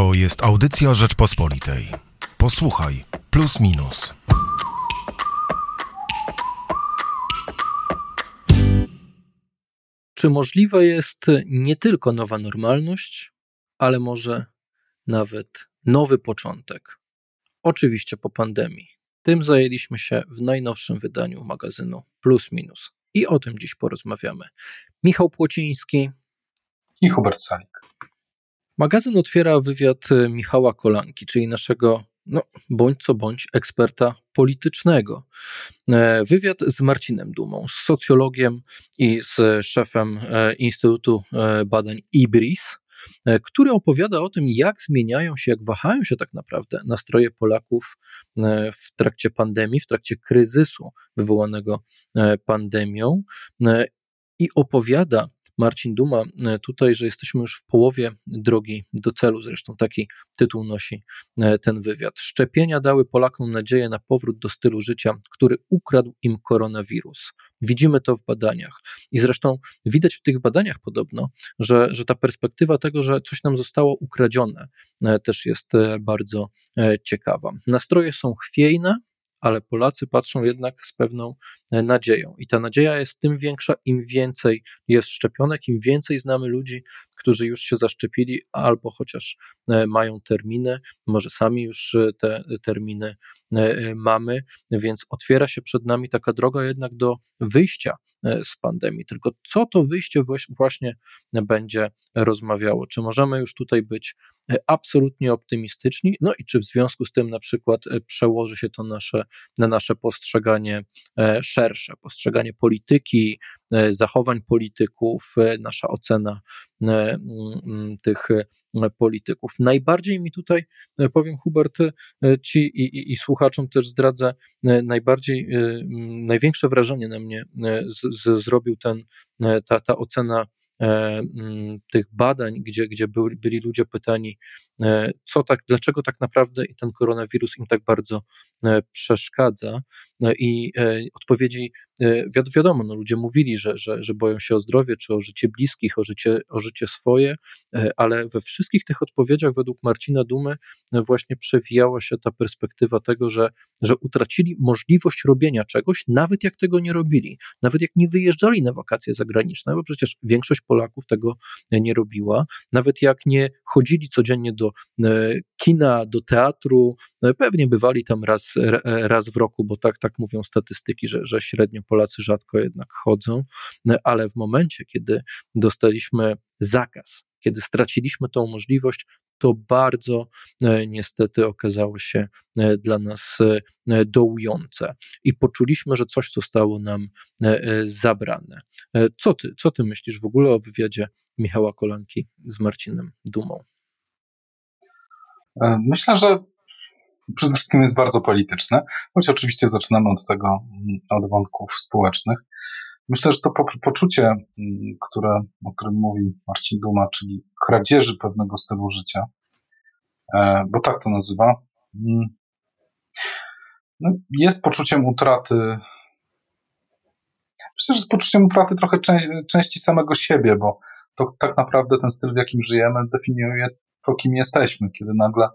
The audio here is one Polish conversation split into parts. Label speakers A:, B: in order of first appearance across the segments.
A: To jest audycja Rzeczpospolitej. Posłuchaj, plus minus.
B: Czy możliwa jest nie tylko nowa normalność, ale może nawet nowy początek? Oczywiście po pandemii. Tym zajęliśmy się w najnowszym wydaniu magazynu Plus Minus. I o tym dziś porozmawiamy. Michał Płociński
C: i Hubert Salik.
B: Magazyn otwiera wywiad Michała Kolanki, czyli naszego no, bądź co bądź eksperta politycznego. E, wywiad z Marcinem Dumą, z socjologiem i z szefem e, Instytutu e, Badań IBRIS, który opowiada o tym, jak zmieniają się, jak wahają się tak naprawdę nastroje Polaków w trakcie pandemii, w trakcie kryzysu wywołanego pandemią i opowiada Marcin Duma e, tutaj, że jesteśmy już w połowie drogi do celu. Zresztą taki tytuł nosi e, ten wywiad. Szczepienia dały Polakom nadzieję na powrót do stylu życia, który ukradł im koronawirus. Widzimy to w badaniach. I zresztą widać w tych badaniach podobno, że, że ta perspektywa tego, że coś nam zostało ukradzione, e, też jest bardzo ciekawa. Nastroje są chwiejne, ale Polacy patrzą jednak z pewną e, nadzieją. I ta nadzieja jest tym większa, im więcej jest szczepionek, im więcej znamy ludzi, którzy już się zaszczepili albo chociaż e, mają terminy, może sami już e, te terminy mamy, więc otwiera się przed nami taka droga jednak do wyjścia z pandemii. Tylko co to wyjście właśnie będzie rozmawiało? Czy możemy już tutaj być E, absolutnie optymistyczni. No i czy w związku z tym na przykład e, przełoży się to nasze, na nasze postrzeganie e, szersze, postrzeganie polityki, zachowań polityków, nasza ocena tych polityków. Najbardziej mi tutaj, powiem Hubert, ci i, i, i słuchaczom też zdradzę, najbardziej, największe wrażenie na mnie z, z, zrobił ten, ta, ta ocena E, mm, tych badań, gdzie, gdzie byli, byli ludzie pytani, e, co tak, dlaczego tak naprawdę ten koronawirus im tak bardzo e, przeszkadza. I odpowiedzi wiadomo, no ludzie mówili, że, że, że boją się o zdrowie, czy o życie bliskich, o życie, o życie swoje, ale we wszystkich tych odpowiedziach według Marcina Dumy właśnie przewijała się ta perspektywa tego, że, że utracili możliwość robienia czegoś, nawet jak tego nie robili, nawet jak nie wyjeżdżali na wakacje zagraniczne, bo przecież większość Polaków tego nie robiła. Nawet jak nie chodzili codziennie do e, kina, do teatru, no pewnie bywali tam raz, raz w roku, bo tak, tak mówią statystyki, że, że średnio Polacy rzadko jednak chodzą, no, ale w momencie, kiedy dostaliśmy zakaz, kiedy straciliśmy tą możliwość, to bardzo e, niestety okazało się e, dla nas e, dołujące i poczuliśmy, że coś zostało nam zabrane. Co ty, co ty myślisz w ogóle o wywiadzie Michała Kolanki z Marcinem Dumą?
C: Myślę, że przede wszystkim jest bardzo polityczne, choć oczywiście zaczynamy od tego, mm, od wątków społecznych. Myślę, że to poczucie, mm, które, o którym mówi Marcin Duma, czyli kradzieży pewnego stylu życia, e, bo tak to nazywa, mm, no jest poczuciem utraty. Myślę, że z poczuciem utraty trochę części samego siebie, bo to tak naprawdę ten styl, w jakim żyjemy, definiuje to, kim jesteśmy, kiedy nagle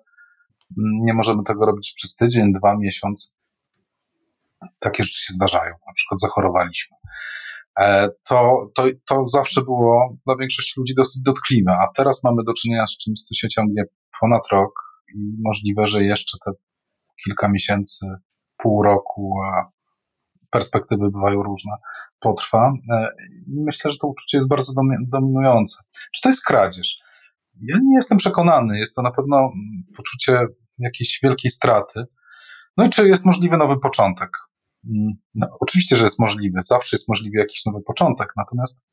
C: nie możemy tego robić przez tydzień, dwa, miesiąc. Takie rzeczy się zdarzają. Na przykład zachorowaliśmy. E, to, to, to zawsze było dla większości ludzi dosyć dotkliwe, a teraz mamy do czynienia z czymś, co się ciągnie ponad rok i możliwe, że jeszcze te kilka miesięcy, pół roku, a perspektywy bywają różne, potrwa. E, myślę, że to uczucie jest bardzo dominujące. Czy to jest kradzież? Ja nie jestem przekonany. Jest to na pewno poczucie jakiejś wielkiej straty. No i czy jest możliwy nowy początek? Mm, no, oczywiście, że jest możliwy, zawsze jest możliwy jakiś nowy początek, natomiast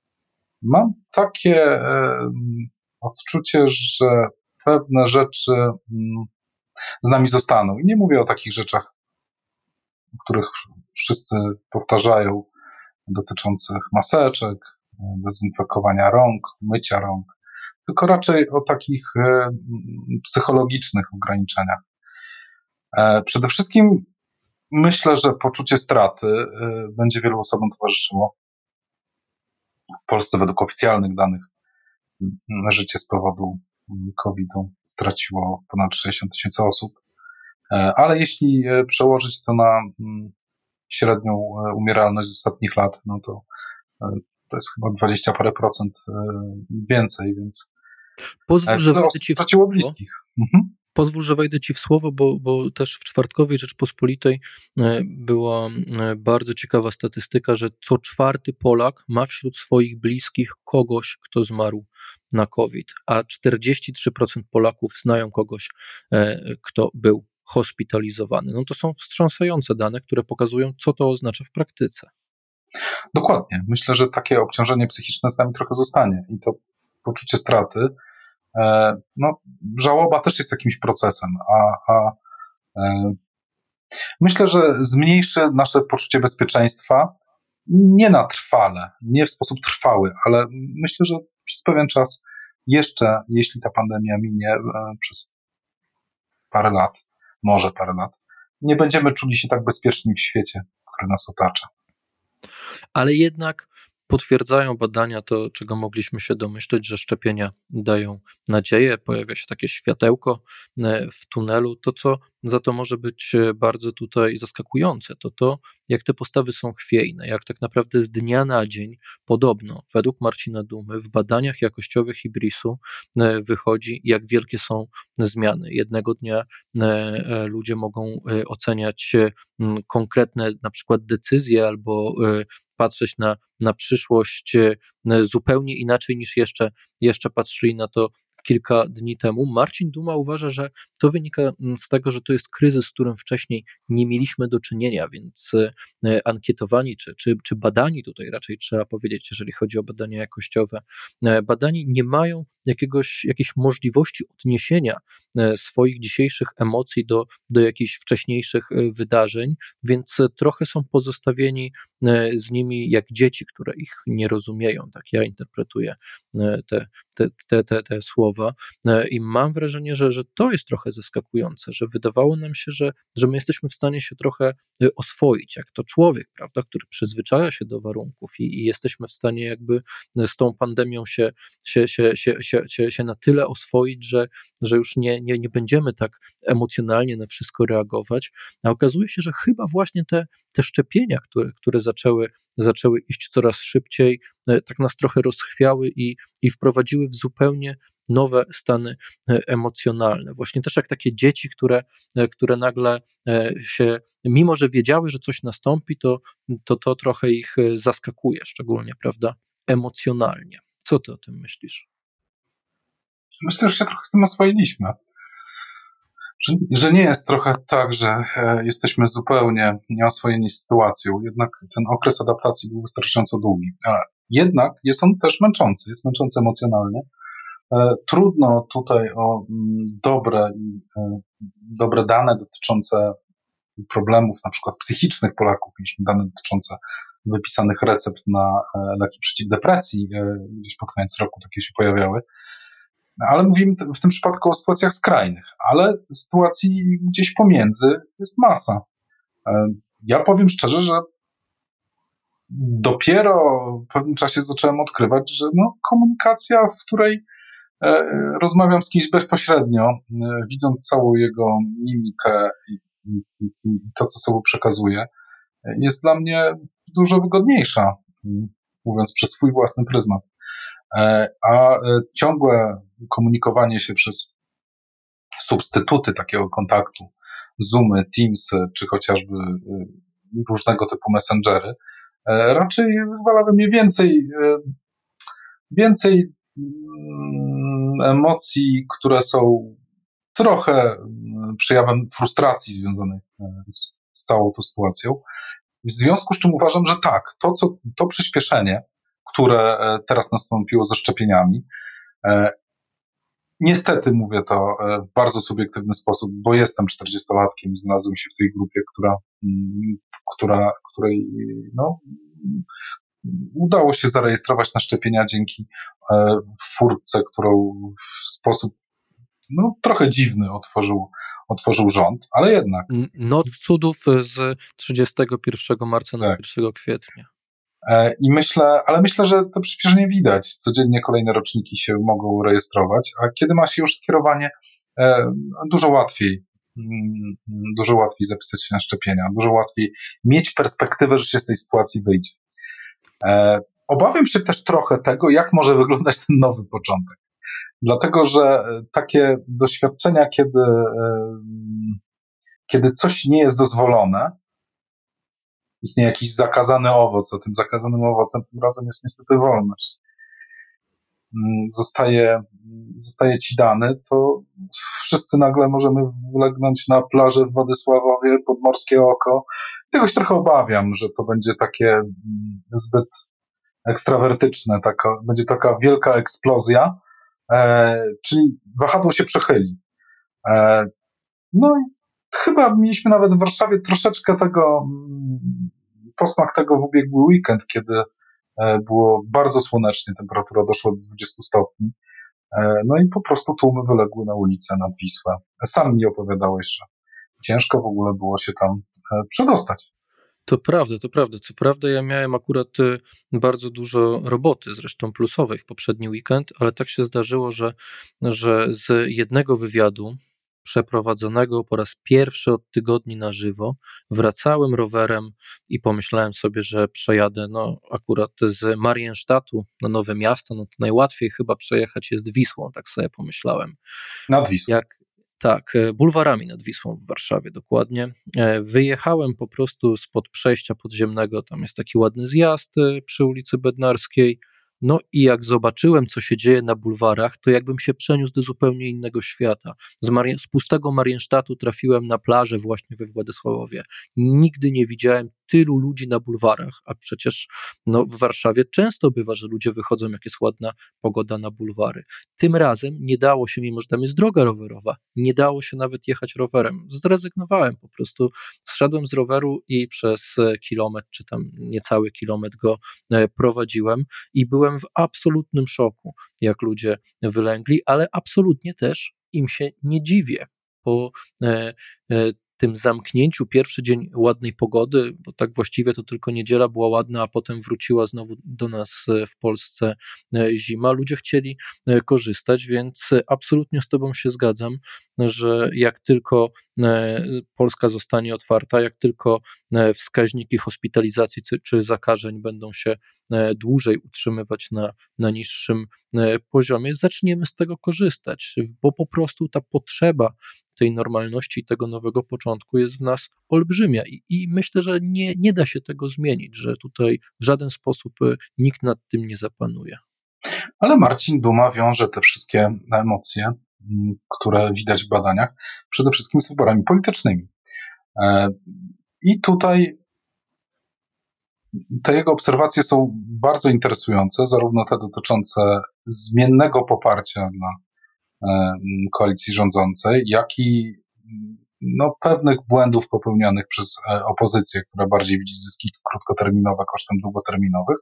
C: mam takie odczucie, że pewne rzeczy mm, z nami zostaną. I nie mówię o takich rzeczach, których wszyscy powtarzają, dotyczących maseczek, dezynfekowania rąk, mycia rąk, tylko raczej o takich e, psychologicznych ograniczeniach. E, przede wszystkim myślę, że poczucie straty y, będzie wielu osobom towarzyszyło. W Polsce według oficjalnych danych życie z powodu COVID-u straciło ponad 60 tysięcy osób. Ale jeśli przełożyć to na średnią umieralność z ostatnich lat, no to to jest chyba 20 parę procent więcej, więc
B: Pozwól, że wejdę ci w
C: bliskich. Mhm.
B: Pozwól, że wejdę ci w słowo, bo, bo też w czwartkowej Rzeczpospolitej e, była e, bardzo ciekawa statystyka, że co czwarty Polak ma wśród swoich bliskich kogoś, kto zmarł na COVID, a 43% Polaków znają kogoś, e, kto był hospitalizowany. No to są wstrząsające dane, które pokazują, co to oznacza w praktyce.
C: Dokładnie. Myślę, że takie obciążenie psychiczne z nami trochę zostanie i to poczucie straty E, no, żałoba też jest jakimś procesem, a, a e, myślę, że zmniejszy nasze poczucie bezpieczeństwa nie na trwale, nie w sposób trwały, ale myślę, że przez pewien czas jeszcze, jeśli ta pandemia minie e, przez parę lat, może parę lat, nie będziemy czuli się tak bezpieczni w świecie, który nas otacza.
B: Ale jednak potwierdzają badania to, czego mogliśmy się domyśleć, że szczepienia dają nadzieję, pojawia się takie światełko e, w tunelu. To, co za to może być e, bardzo tutaj zaskakujące, to to, jak te postawy są chwiejne, jak tak naprawdę z dnia na dzień, podobno, według Marcina Dumy, w badaniach jakościowych Ibrisu e, wychodzi, jak wielkie są zmiany. Jednego dnia ludzie mogą oceniać konkretne na przykład decyzje albo patrzeć na, na przyszłość e, zupełnie inaczej niż jeszcze, jeszcze patrzyli na to kilka dni temu. Marcin Duma uważa, że to wynika mm, z tego, że to jest kryzys, z którym wcześniej nie mieliśmy do czynienia, więc e, ankietowani czy, czy, czy badani tutaj raczej trzeba powiedzieć, jeżeli chodzi o badania jakościowe, e, badani nie mają jakiegoś, jakiejś możliwości odniesienia e, swoich dzisiejszych emocji do, do jakichś wcześniejszych wydarzeń, więc trochę są pozostawieni z nimi jak dzieci, które ich nie rozumieją. Tak ja interpretuję te, te, te, te, te słowa. I mam wrażenie, że, że to jest trochę zaskakujące, że wydawało nam się, że, że my jesteśmy w stanie się trochę y, oswoić, jak to człowiek, prawda, który przyzwyczaja się do warunków i, i jesteśmy w stanie jakby y, z tą pandemią się, się, się, się, się, się, się na tyle oswoić, że, że już nie, nie, nie będziemy tak emocjonalnie na wszystko reagować, a okazuje się, że chyba właśnie te, te szczepienia, które, które zaczęły, zaczęły iść coraz szybciej, tak nas trochę rozchwiały i, i wprowadziły w zupełnie nowe stany e, emocjonalne. Właśnie też jak takie dzieci, które, e, które nagle e, się, mimo że wiedziały, że coś nastąpi, to to, to trochę ich zaskakuje, szczególnie, prawda, emocjonalnie. Co ty o tym myślisz?
C: Myślę, że się trochę z tym oswoiliśmy. Że, że nie jest trochę tak, że jesteśmy zupełnie nieoswojeni z sytuacją, jednak ten okres adaptacji był wystarczająco długi. A jednak jest on też męczący, jest męczący emocjonalnie. E, trudno tutaj o mm, dobre, e, dobre dane dotyczące problemów na przykład psychicznych Polaków, mieliśmy dane dotyczące wypisanych recept na e, leki przeciw depresji, gdzieś pod koniec roku takie się pojawiały. Ale mówimy w tym przypadku o sytuacjach skrajnych, ale sytuacji gdzieś pomiędzy jest masa. Ja powiem szczerze, że dopiero w pewnym czasie zacząłem odkrywać, że no, komunikacja, w której E, rozmawiam z kimś bezpośrednio, e, widząc całą jego mimikę i, to, co sobą przekazuje, jest dla mnie dużo wygodniejsza, mówiąc przez swój własny pryzmat. E, a ciągłe komunikowanie się przez substytuty takiego kontaktu, Zoomy, Teamsy, czy chociażby różnego typu messengery, raczej zwala we mnie więcej, więcej emocji, które są trochę mm, przejawem frustracji związanej e, z, z całą tą sytuacją. W związku z czym uważam, że tak, to, co, to przyspieszenie, które e, teraz nastąpiło ze szczepieniami, e, niestety mówię to w bardzo subiektywny sposób, bo jestem 40-latkiem i znalazłem się w tej grupie, która, mm, która, której, no, udało się zarejestrować na szczepienia dzięki e, furtce, którą w sposób no, trochę dziwny otworzył, otworzył rząd, ale jednak.
B: Not cudów z 31 marca na tak. 1 kwietnia.
C: E, I myślę, ale myślę, że to przyspieszenie widać. Codziennie kolejne roczniki się mogą rejestrować, a kiedy ma się już skierowanie dużo łatwiej mm, dużo łatwiej zapisać się na szczepienia, dużo łatwiej mieć perspektywę, że się z tej sytuacji wyjdzie. Obawiam się też trochę tego, jak może wyglądać ten nowy początek. Dlatego, że takie doświadczenia, kiedy, kiedy coś nie jest dozwolone, istnieje jakiś zakazany owoc, a tym zakazanym owocem tym razem jest niestety wolność. Mm, zostaje, zostaje ci dany, to wszyscy nagle możemy wlegnąć na plażę w Władysławowie pod morskie oko. Tego się trochę obawiam, że to będzie takie mm, zbyt ekstrawertyczne, taka, będzie taka wielka eksplozja, e, czyli wahadło się przechyli. E, no i chyba mieliśmy nawet w Warszawie troszeczkę tego, mm, posmak tego w ubiegły weekend, kiedy e, było bardzo słonecznie, temperatura doszła do 20 stopni. E, no i po prostu tłumy wyległy na ulicę nad Wisłę. Sam mi opowiadałeś, że ciężko w ogóle było się tam e, przedostać.
B: To prawda, to prawda. Co prawda, ja miałem akurat bardzo dużo roboty, zresztą plusowej w poprzedni weekend, ale tak się zdarzyło, że, że z jednego wywiadu, przeprowadzonego po raz pierwszy od tygodni na żywo. Wracałem rowerem i pomyślałem sobie, że przejadę no, akurat z Marienstadtu na Nowe Miasto. No to najłatwiej chyba przejechać jest Wisłą, tak sobie pomyślałem.
C: Nad Wisłą.
B: Jak, tak, e, bulwarami nad Wisłą w Warszawie dokładnie. E, wyjechałem po prostu spod przejścia podziemnego, tam jest taki ładny zjazd e, przy ulicy Bednarskiej no i jak zobaczyłem, co się dzieje na bulwarach, to jakbym się przeniósł do zupełnie innego świata. Z, z pustego Mariensztatu trafiłem na plażę właśnie we Władysławowie. Nigdy nie widziałem tylu ludzi na bulwarach, a przecież no, w Warszawie często bywa, że ludzie wychodzą, jak jest ładna pogoda na bulwary. Tym razem nie dało się, mimo że tam jest droga rowerowa, nie dało się nawet jechać rowerem. Zrezygnowałem po prostu, zszedłem z roweru i przez kilometr, czy tam niecały kilometr go e, prowadziłem i byłem w absolutnym szoku, jak ludzie wylęgli, ale absolutnie też im się nie dziwię, e, tym zamknięciu, pierwszy dzień ładnej pogody, bo tak właściwie to tylko niedziela była ładna, a potem wróciła znowu do nas e, w Polsce e, zima, ludzie chcieli e, korzystać, więc absolutnie z Tobą się zgadzam, że jak tylko Polska zostanie otwarta, jak tylko wskaźniki hospitalizacji czy zakażeń będą się dłużej utrzymywać na, na niższym poziomie, zaczniemy z tego korzystać, bo po prostu ta potrzeba tej normalności i tego nowego początku jest w nas olbrzymia i, i myślę, że nie, nie da się tego zmienić, że tutaj w żaden sposób e, nikt nad tym nie zapanuje.
C: Ale Marcin Duma wiąże te wszystkie emocje, które widać w badaniach, przede wszystkim z wyborami politycznymi. E, I tutaj te jego obserwacje są bardzo interesujące, zarówno te dotyczące zmiennego poparcia dla E, koalicji rządzącej, jak i no, pewnych błędów popełnionych przez e, opozycję, która bardziej widzi zyski krótkoterminowe kosztem długoterminowych,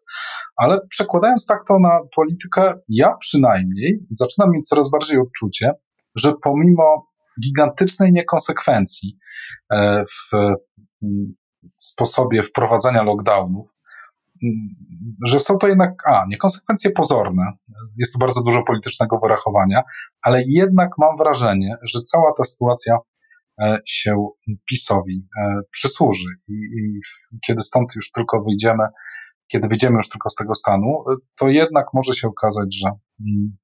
C: ale przekładając tak to na politykę, ja przynajmniej zaczynam mieć coraz bardziej odczucie, że pomimo gigantycznej niekonsekwencji e, w sposobie wprowadzania lockdownów, że są to jednak, a, niekonsekwencje pozorne, jest tu bardzo dużo politycznego wyrachowania, ale jednak mam wrażenie, że cała ta sytuacja się PiSowi e, przysłuży i, i kiedy stąd już tylko wyjdziemy, kiedy wyjdziemy już tylko z tego stanu, e, to jednak może się okazać, że mm,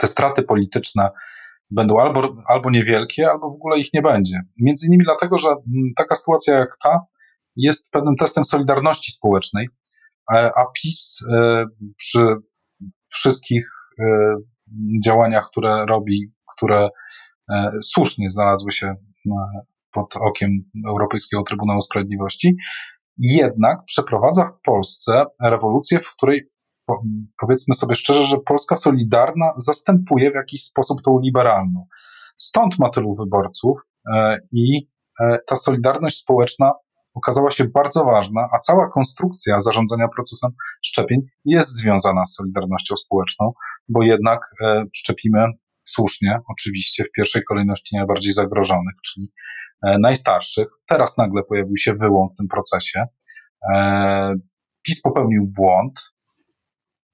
C: te straty polityczne będą albo, albo niewielkie, albo w ogóle ich nie będzie. Między innymi dlatego, że mm, taka sytuacja jak ta jest pewnym testem solidarności społecznej, a PiS e, przy wszystkich e, działaniach, które robi, które e, słusznie znalazły się pod okiem Europejskiego Trybunału Sprawiedliwości, jednak przeprowadza w Polsce rewolucję, w której powiedzmy sobie szczerze, że Polska Solidarna zastępuje w jakiś sposób tą liberalną. Stąd ma tylu wyborców i ta solidarność społeczna okazała się bardzo ważna, a cała konstrukcja zarządzania procesem szczepień jest związana z solidarnością społeczną, bo jednak e, szczepimy słusznie, oczywiście, w pierwszej kolejności najbardziej zagrożonych, czyli e, najstarszych. Teraz nagle pojawił się wyłom w tym procesie. E, PiS popełnił błąd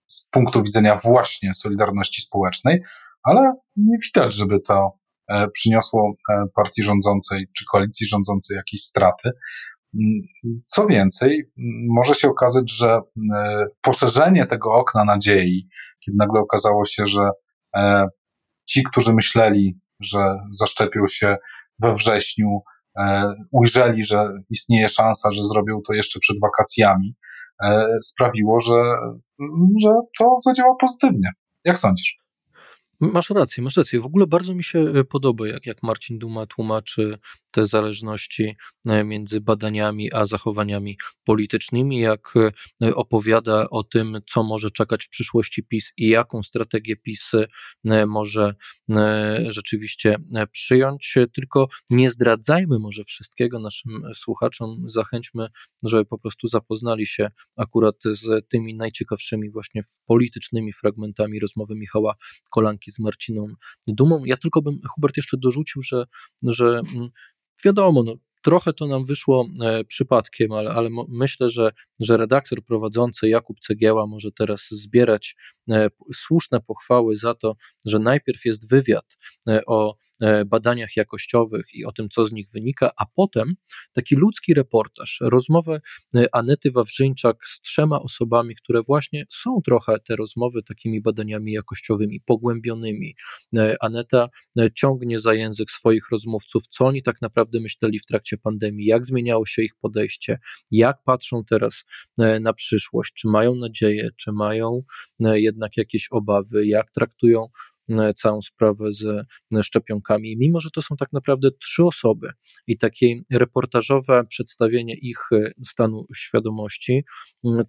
C: z punktu widzenia właśnie solidarności społecznej, ale nie widać, żeby to przyniosło partii rządzącej czy koalicji rządzącej jakieś straty. Mm, co więcej, może się okazać, że poszerzenie tego okna nadziei, kiedy nagle okazało się, że ci, którzy myśleli, że zaszczepią się we wrześniu, e, ujrzeli, że istnieje szansa, że zrobią to jeszcze przed wakacjami, e, sprawiło, że, że to zadziała pozytywnie. Jak sądzisz?
B: Masz rację, masz rację. W ogóle bardzo mi się e, podoba, jak, jak Marcin Duma tłumaczy te zależności e, między badaniami a zachowaniami politycznymi, jak e, opowiada o tym, co może czekać w przyszłości PiS i jaką strategię PiS może rzeczywiście przyjąć. Tylko nie zdradzajmy może wszystkiego naszym słuchaczom, zachęćmy, żeby po prostu zapoznali się akurat z tymi najciekawszymi właśnie politycznymi fragmentami rozmowy Michała Kolanki z Marciną Dumą. Ja tylko bym, Hubert, jeszcze dorzucił, że, że mm, wiadomo, no, trochę to nam wyszło e, przypadkiem, ale, ale myślę, że, że redaktor prowadzący Jakub Cegieła może teraz zbierać e, słuszne pochwały za to, że najpierw jest wywiad e, o badaniach jakościowych i o tym, co z nich wynika, a potem taki ludzki reportaż, rozmowę e, Anety Wawrzyńczak z trzema osobami, które właśnie są trochę te rozmowy takimi badaniami jakościowymi, pogłębionymi. E, Aneta ciągnie za język swoich rozmówców, co oni tak naprawdę myśleli w trakcie pandemii, jak zmieniało się ich podejście, jak patrzą teraz na przyszłość, czy mają nadzieję, czy mają jednak jakieś obawy, jak traktują E, całą sprawę ze szczepionkami. Mimo, że to są tak naprawdę trzy osoby i takie reportażowe przedstawienie ich e, stanu świadomości,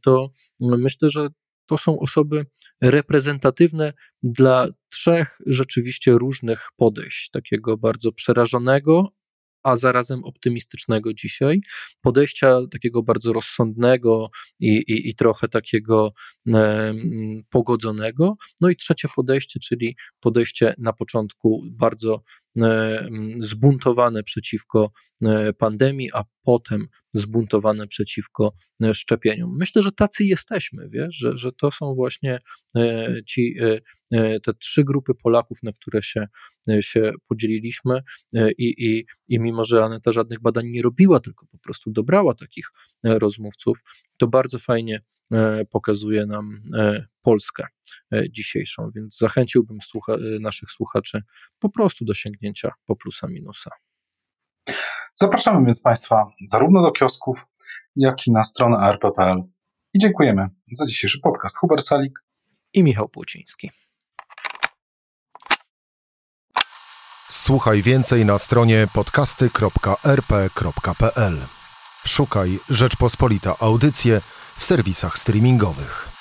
B: to myślę, że to są osoby reprezentatywne dla trzech rzeczywiście różnych podejść. Takiego bardzo przerażonego, a zarazem optymistycznego dzisiaj, podejścia takiego bardzo rozsądnego i, i, i trochę takiego e, pogodzonego. No i trzecie podejście, czyli podejście na początku bardzo zbuntowane przeciwko e, pandemii, a potem zbuntowane przeciwko e, szczepieniom. Myślę, że tacy jesteśmy, wiesz, że, że to są właśnie ci, te trzy grupy Polaków, na które się, się podzieliliśmy i, i, i mimo, że Aneta żadnych badań nie robiła, tylko po prostu dobrała takich rozmówców, to bardzo fajnie pokazuje nam Polskę e, dzisiejszą, więc zachęciłbym słucha e, naszych słuchaczy po prostu do sięgnięcia po plusa minusa.
C: Zapraszamy więc Państwa zarówno do kiosków, jak i na stronę arp.pl i dziękujemy za dzisiejszy podcast. Hubert Salik
B: i Michał Płuciński.
A: Słuchaj więcej na stronie podcasty.rp.pl. Szukaj Rzeczpospolita Audycje w serwisach streamingowych.